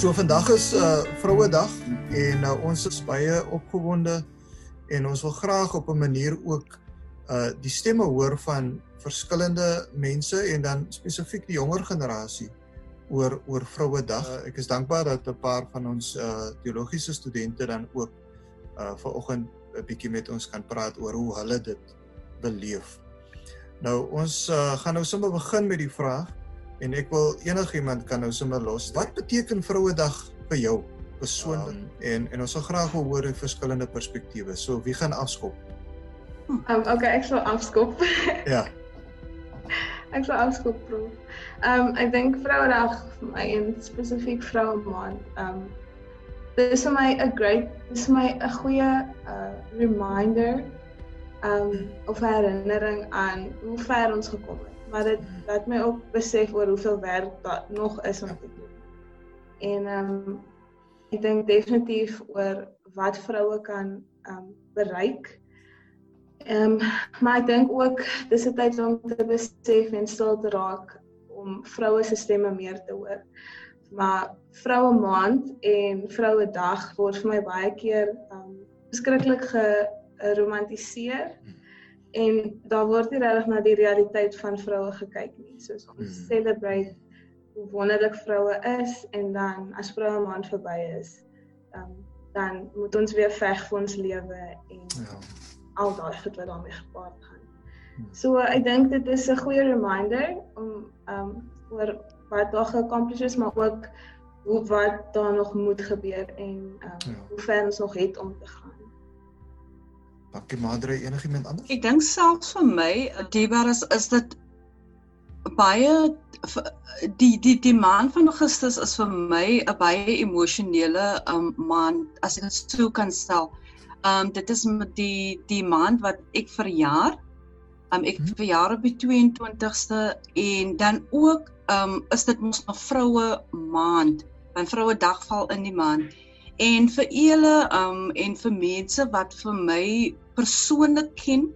So vandag is uh Vrouedag en uh, ons is baie opgewonde en ons wil graag op 'n manier ook uh die stemme hoor van verskillende mense en dan spesifiek die jonger generasie oor oor Vrouedag. Uh, ek is dankbaar dat 'n paar van ons uh teologiese studente dan ook uh vanoggend 'n bietjie met ons kan praat oor hoe hulle dit beleef. Nou ons uh, gaan nou sommer begin met die vraag en ek wil enigiemand kan nou sommer los. Wat beteken Vrouedag vir jou persoonlik? Um, en en ons sal graag wil hoor 'n verskillende perspektiewe. So wie gaan afskop? Um, okay, ek sal afskop. ja. Ek sal afskop prof. Um ek dink Vrouedag vir my en spesifiek vroue maand. Um dis vir my 'n great dis vir my 'n goeie uh reminder um of herinnering aan hoe ver ons gekom het. Maar dit laat my ook besef oor hoeveel werk daar nog is om te doen. En um ek dink definitief oor wat vroue kan um bereik. Um maar ek dink ook dis 'n tyd om te besef en stil te raak om vroue se stemme meer te hoor maar vroue maand en vroue dag word vir my baie keer um beskiklik geromantiseer en daar word nie regtig na die realiteit van vroue gekyk nie soos ons mm. celebrate hoe wonderlik vroue is en dan as vroue maand verby is um dan moet ons weer veg vir ons lewe en ja. al daai goed wat daarmee gepaard gaan. Mm. So ek dink dit is 'n goeie reminder om um oor wat daar geaccomplished is, maar ook hoe wat daar nog moet gebeur en um, ja. hoe ver ons nog het om te gaan. Dankie Madre, enigiemand anders? Ek dink selfs vir my, Debar is is dit baie die die die maand van Augustus is vir my 'n baie emosionele um, maand as ek dit sou kan stel. Um dit is met die die maand wat ek verjaar. Um ek hmm. verjaar op die 22ste en dan ook um is dit mos 'n vroue maand, want vroue dag val in die maand. En vir julle um en vir mense wat vir my persoonlik ken,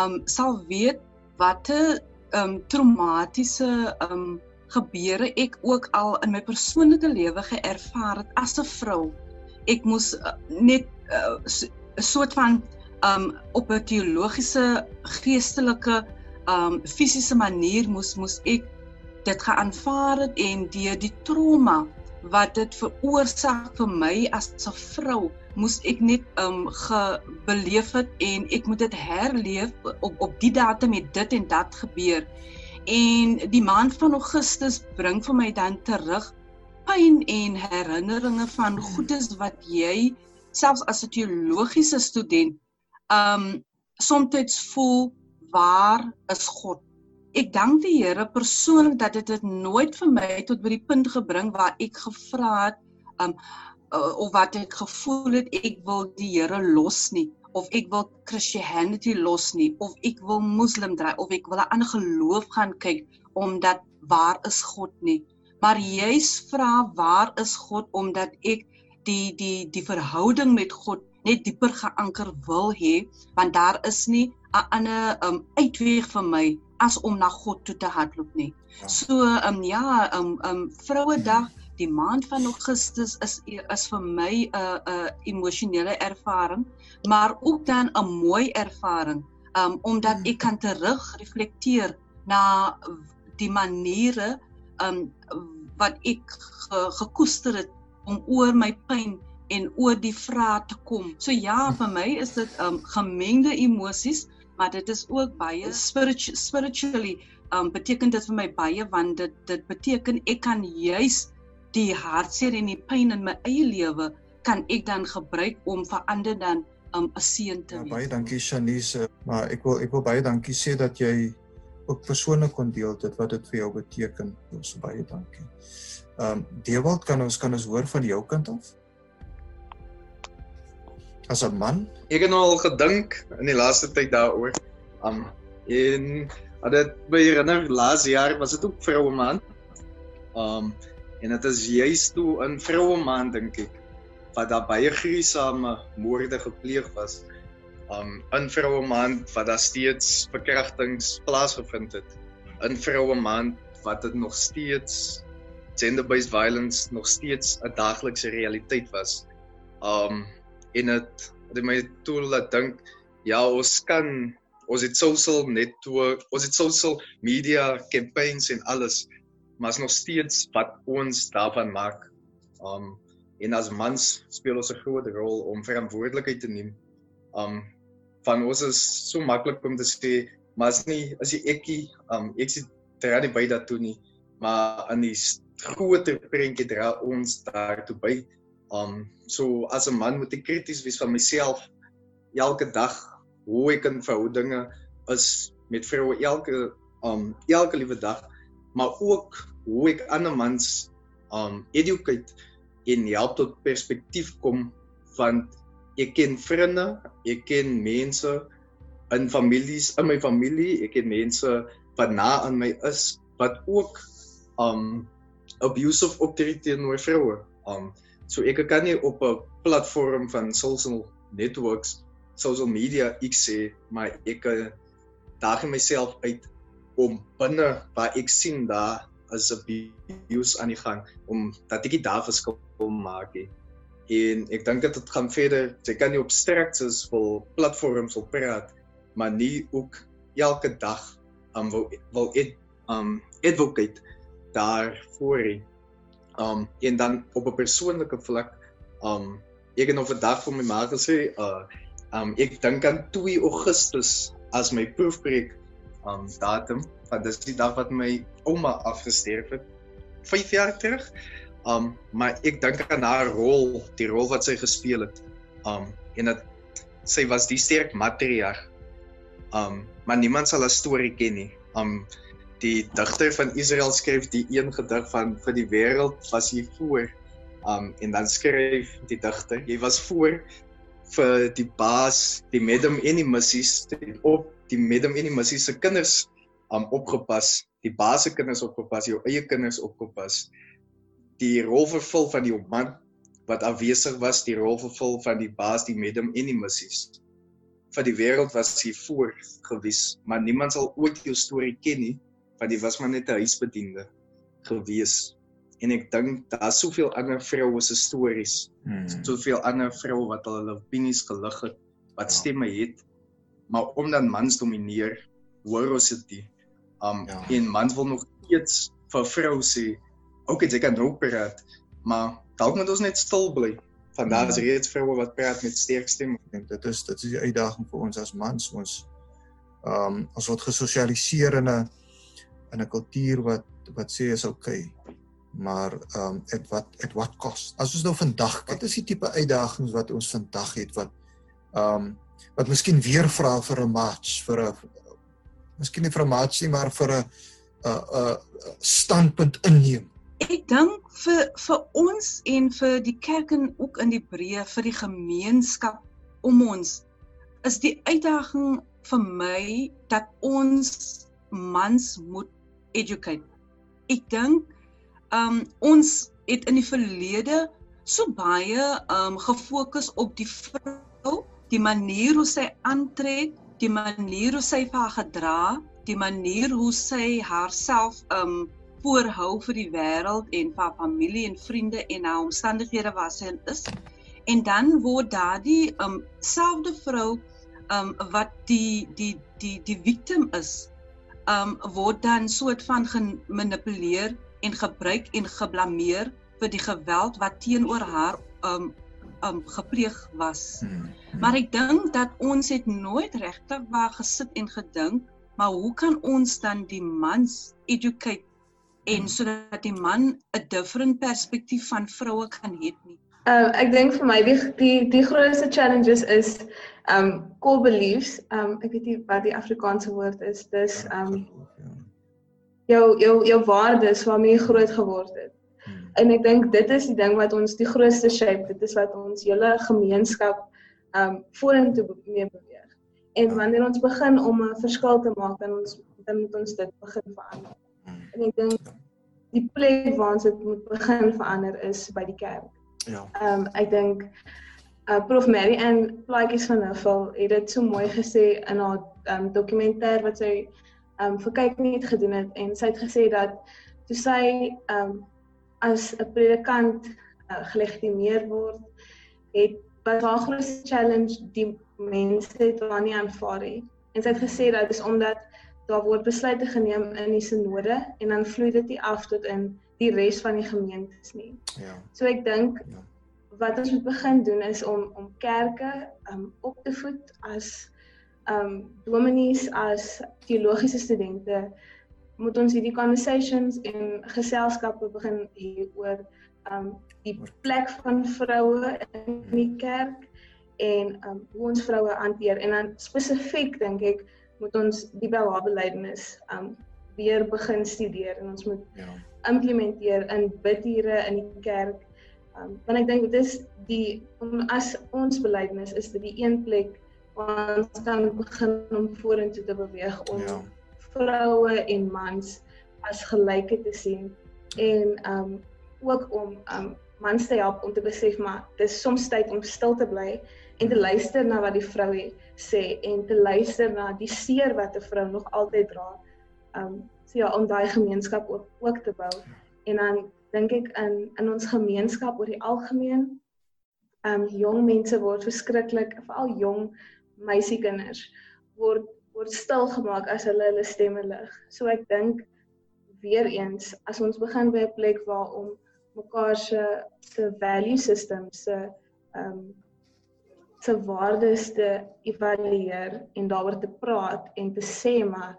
um sal weet watter um traumatiese um gebeure ek ook al in my persoonlike lewe geervaar het as 'n vrou. Ek moes uh, net 'n uh, soort van um op 'n teologiese, geestelike, um fisiese manier moes moes ek dit geaanvaar het en deur die trauma wat dit veroorsaak vir my as 'n vrou moes ek net um gebeleef het en ek moet dit herleef op op die datum het dit en dat gebeur. En die maand van Augustus bring vir my dan terug pyn en herinneringe van goedes wat jy selfs as 'n teologiese student um soms voel waar is God ek dank die Here persoonlik dat dit dit nooit vir my tot by die punt gebring waar ek gevra het um uh, of wat ek gevoel het ek wil die Here los nie of ek wil Christianity los nie of ek wil moslim draai of ek wil 'n ander geloof gaan kyk omdat waar is God nie. Maar juis vra waar is God omdat ek die die die verhouding met God net dieper geanker wil hê want daar is nie 'n ander um uitweg vir my as om na God toe te hardloop nie. Ja. So ehm um, ja, ehm um, ehm um, Vrouedag, die maand van Augustus is is vir my 'n uh, 'n uh, emosionele ervaring, maar ook dan 'n mooi ervaring, ehm um, omdat ek kan terug reflekteer na die maniere ehm um, wat ek ge, gekoester het om oor my pyn en oor die vrae te kom. So ja, vir my is dit ehm um, gemengde emosies maar dit is ook baie spiritu spiritually um beteken dit vir my baie want dit dit beteken ek kan juis die hartseer en die pyn in my eie lewe kan ek dan gebruik om vir ander dan um 'n seën te ja, wees. Ja, baie dankie Shanice, maar ek wil ek wil baie dankie sê dat jy ook persoonlik kon deel dit wat dit vir jou beteken. Ons baie dankie. Um Dewald kan ons kan ons hoor van jou kant af? As 'n man? Ek het nou al gedink in die laaste tyd daaroor. Um en had dit by herinner laas jaar was dit ook vroue maand. Um en dit is juist toe in vroue maand dink ek wat daar baie gruisame moorde gepleeg was. Um in vroue maand wat daar steeds verkrachtings plaasgevind het. In vroue maand wat dit nog steeds gender-based violence nog steeds 'n daaglikse realiteit was. Um en dit het my toe laat dink ja, ons kan ons het social netwerk, ons het social media campaigns en alles, maar is nog steeds wat ons daarvan maak. Um en as mans speel ons 'n groot rol om verantwoordelikheid te neem. Um van ons is so maklik om te sê, maar as nie as jy ekie, um ek sê dra nie by daartoe nie, maar aan die groter prentjie dra ons daartoe by. Um so as 'n man moet ek krities wees van myself elke dag hoe ek in verhoudinge is met vroue elke um elke liewe dag, maar ook hoe ek ander mans um educate en help tot perspektief kom van ek ken vriende, ek ken mense in families, in my familie, ek ken mense wat na aan my is wat ook um abusive optree teenoor vroue. Um so ek kan nie op 'n platform van social networks, social media ek sê maar ek daag myself uit om binne waar ek sien daar is abuse aan die gang om dat ek daar verskil maak. He. En ek dink dit gaan verder. Jy kan nie op structures vol platforms wil praat, maar nie ook elke dag um wil wil ek um advocate daarvoor nie. Um en dan op 'n persoonlike vlak, um ek het nog vandag vir my ma gesê, uh um ek dink aan 2 Augustus as my proefpreek um datum, want dis die dag wat my ouma afgesterf het 5 jaar terug. Um maar ek dink aan haar rol, die rol wat sy gespeel het. Um en dat sy was die sterk matriarg. Um maar niemand sal haar storie ken nie. Um die digter van Israel skryf die een gedig van vir die wêreld was hy voor. Um en dan skryf die digter, jy was voor vir die baas, die medem en die missies, op die medem en die missies se kinders um opgepas, die baas se kinders opgepas, jou eie kinders opgepas. Die rol vervul van die man wat afwesig was, die rol vervul van die baas, die medem en die missies. Vir die wêreld was hy voor gewees, maar niemand sal ooit jou storie ken nie want jy was maar net 'n huisbediende gewees. En ek dink daar's soveel ander vroue se stories. Hmm. Soveel ander vroue wat hulle opinies gelig het, wat ja. stemme het. Maar omdat mans domineer, hoor ons dit. Um ja. en mans wil nog steeds vir vrou sê, okay, jy kan nou praat, maar dalk moet ons net stil bly. Van daar is ja. reeds vroue wat praat met sterk stemme. Dink dit is dit is die uitdaging vir ons as mans, ons um ons word gesosialiseer in 'n in 'n kultuur wat wat sê is okay. Maar ehm um, at wat at what cost? As ons nou vandag kyk, wat is die tipe uitdagings wat ons vandag het wat ehm um, wat miskien weer vra vir 'n match vir 'n miskien nie vir 'n match nie, maar vir 'n 'n 'n standpunt inneem. Ek dink vir vir ons en vir die kerk en ook in die breë vir die gemeenskap om ons is die uitdaging vir my dat ons mans moet educate. Ek dink um ons het in die verlede so baie um gefokus op die vrou, die manier hoe sy aantrek, die manier hoe sy haar gedra, die manier hoe sy haarself um voorhou vir die wêreld en vir haar familie en vriende en haar omstandighede waar sy is. En dan word daardie um selfde vrou um wat die die die die victim is um word dan soort van gemanipuleer en gebruik en geblameer vir die geweld wat teenoor haar um um gepleeg was. Hmm. Maar ek dink dat ons het nooit regtig waar gesit en gedink, maar hoe kan ons dan die mans educate en hmm. sodat die man 'n different perspektief van vroue kan hê nie? Um ek dink vir my die die die grootste challenges is um core beliefs. Um ek weet nie wat die Afrikaanse woord is. Dis um jou jou jou waardes waarmee jy groot geword het. Hmm. En ek dink dit is die ding wat ons die grootste shape, dit is wat ons hele gemeenskap um vorentoe mee beweeg. En ja. wanneer ons begin om 'n verskil te maak, dan ons dan moet ons dit begin verander. Hmm. En ek dink die plek waar ons dit moet begin verander is by die kerk. Ja. Ehm um, ek dink uh Prof Mary en Plaatjies van Huffel het dit so mooi gesê in haar ehm um, dokumentêr wat sy ehm um, vir kyk net gedoen het en sy het gesê dat toe sy ehm um, as 'n predikant uh, gelegitimeer word, het wat haar grootste challenge die mense het wat nie aanvaar het. En sy het gesê dat dis omdat daar word besluite geneem in die sinode en dan vloei dit nie af tot in die res van die gemeentes nie. Ja. So ek dink ja. Wat ons moet begin doen is om om kerke um op te voed as um dominees as teologiese studente moet ons hierdie conversations en geselskappe begin hê oor um die plek van vroue in die kerk en um hoe ons vroue hanteer en dan spesifiek dink ek moet ons die belydenis um weer begin studeer en ons moet ja. implementeer in bidure in die kerk. Um want ek dink dit is die as ons belydenis is dit die een plek waar ons kan begin om vorentoe te beweeg om ja. vroue en mans as gelyke te sien en um ook om um mans te help om te besef maar dis soms tyd om stil te bly en te luister na wat die vrou sê en te luister na die seer wat 'n vrou nog altyd dra. Um so ja, om daai gemeenskap ook ook te bou. En dan dink ek in in ons gemeenskap oor die algemeen um jong mense word verskriklik, veral jong meisiekinders word word stil gemaak as hulle hulle stemme lig. So ek dink weer eens as ons begin by 'n plek waar om mekaar se se value system se um se waardes te evalueer en daaroor te praat en te sê maar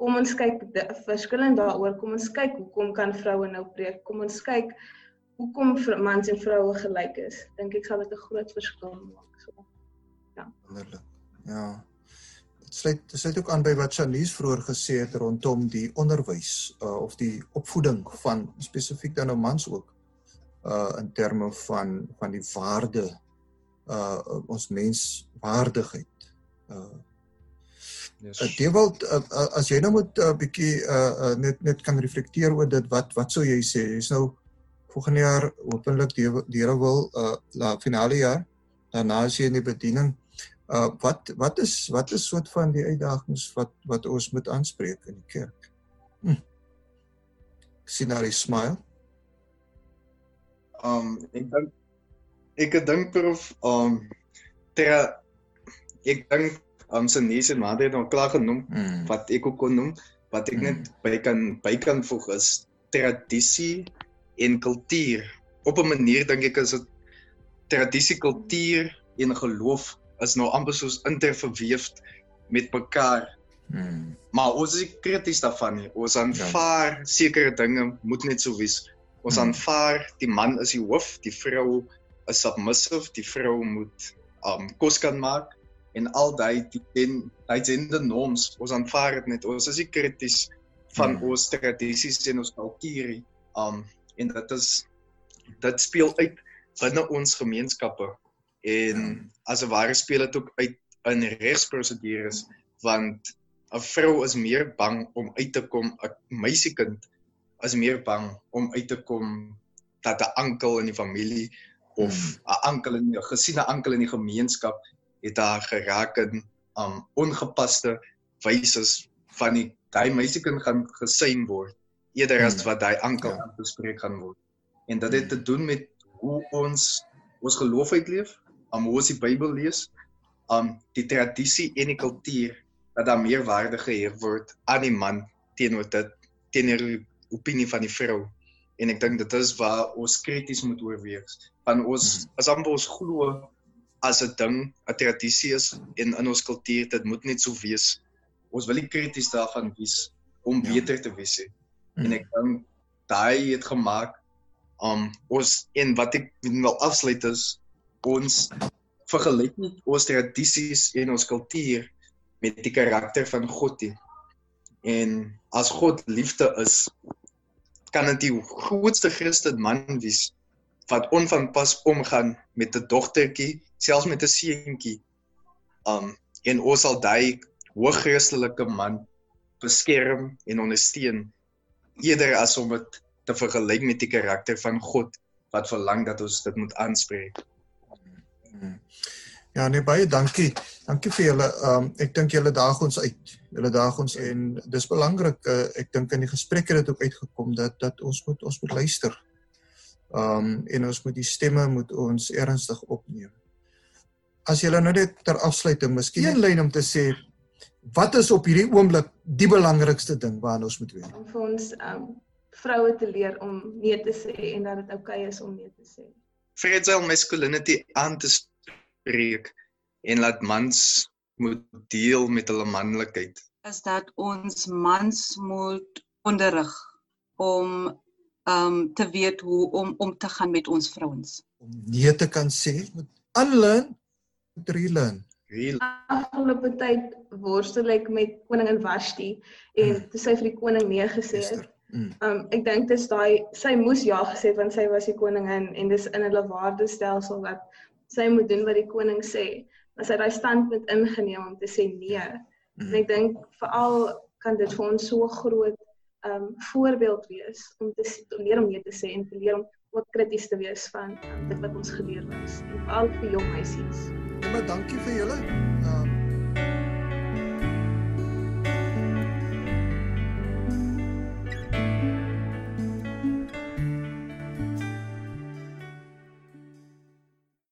kom ons kyk verskillend daaroor. Kom ons kyk hoekom kan vroue nou preek. Kom ons kyk hoekom mans en vroue gelyk is. Dink ek sal dit 'n groot verskil maak so. Ja. Wonderlik. Ja. Dit sluit dit sluit ook aan by wat Shanice vroeër gesê het rondom die onderwys uh, of die opvoeding van spesifiek dan nou mans ook uh in terme van van die waarde uh ons menswaardigheid. Uh Yes. Uh, Dewald, uh, uh, as jy nou moet 'n uh, bietjie uh, uh net net kan reflekteer oor dit wat wat sou jy sê? Jy's nou volgende jaar hopelik Here wil uh la finale jaar daarna as jy in die bediening uh wat wat is wat is soort van die uitdagings wat wat ons moet aanspreek in die kerk? Hm. Sien daar 'n smile? Um ek dink ek dink prof um ter ek dink um se nies en maar het nou klaar genoem mm. wat ek ook kon noem wat ek mm. net by kan by kan voeg is tradisie en kultuur. Op 'n manier dink ek is dit tradisie, kultuur en geloof is nou amper soos interverweefd met mekaar. Mm. Maar ons is krities daarvan nie. Ons aanvaar ja. sekere dinge moet net so wees. Ons hmm. aanvaar die man is die hoof, die vrou is submissive, die vrou moet um kos kan maak en al daai die daai gender norms ons aanvaar dit net. Ons is nie krities van hmm. ons tradisies en ons kultuur um en dit is dit speel uit binne ons gemeenskappe en hmm. as 'n ware speel dit ook uit in regsprosedures want 'n vrou is meer bang om uit te kom 'n meisiekind is meer bang om uit te kom dat 'n ankel in die familie of. 'n hmm. ankel in 'n gesiene ankel in die gemeenskap het haar geraak in um ongepaste wyse van die daai meisiekind gaan gesien word eerder as hmm. wat daai ankel ja. bespreek gaan word. En dit het hmm. te doen met hoe ons ons geloof uitleef, om hoe ons die Bybel lees, om die tradisie en die kultuur dat daar meer waarde gehef word aan die man teenoor dit teenoor opinie van die vrou. En ek dink dit is waar ons krities moet oorweeg. Van ons hmm. as amper ons glo as 'n ding, 'n tradisie is en in ons kultuur dit moet net so wees. Ons wil nie krities daarvan wees om ja. beter te wees nie. Hmm. En ek dink daai het gemaak um, ons en wat ek wil afsluit is ons vergelyk nie ons tradisies en ons kultuur met die karakter van God nie. En as God liefde is, kan dit die grootste Christen man wees wat onvanpas omgaan met 'n dogtertjie, selfs met 'n seentjie. Um en ons sal daai hooggeestelike man beskerm en ondersteun eerder as om dit te vergelyk met die karakter van God wat verlang dat ons dit moet aanspreek. Ja, nee baie dankie. Dankie vir julle. Um ek dink julle daag ons uit hulle daag ons en dis belangrik uh, ek dink in die gesprek het dit ook uitgekom dat dat ons moet ons moet luister Um en ons moet die stemme moet ons ernstig opneem. As jy nou net ter afsluiting miskien 'n lyn om te sê wat is op hierdie oomblik die belangrikste ding waaraan ons moet weet? Om vir ons um vroue te leer om nee te sê en dat dit oukei okay is om nee te sê. Fragile masculinity aan te spreek en laat mans moet deel met hulle manlikheid. Is dat ons mans moet onderrig om um te weet hoe om om te gaan met ons vrouens. Om nee te kan sê met unlearn, met relearn. Real Afgelope tyd worstel ek met koningin Vashti en Mm. toe sy vir die koning nee gesê het. Mm. Um ek dink dis daai sy moes ja gesê het want sy was die koningin en dis in hulle waardestelsel dat sy moet doen wat die koning sê. Maar sy het daai standpunt ingeneem om te sê nee. En Mm. ek dink veral kan dit vir ons so 'n groot um voorbeeld wees om te om leer om nee te sê en te leer om ook krities te wees van um, dit wat ons geleer was en veral vir jong meisies. Maar dankie vir julle.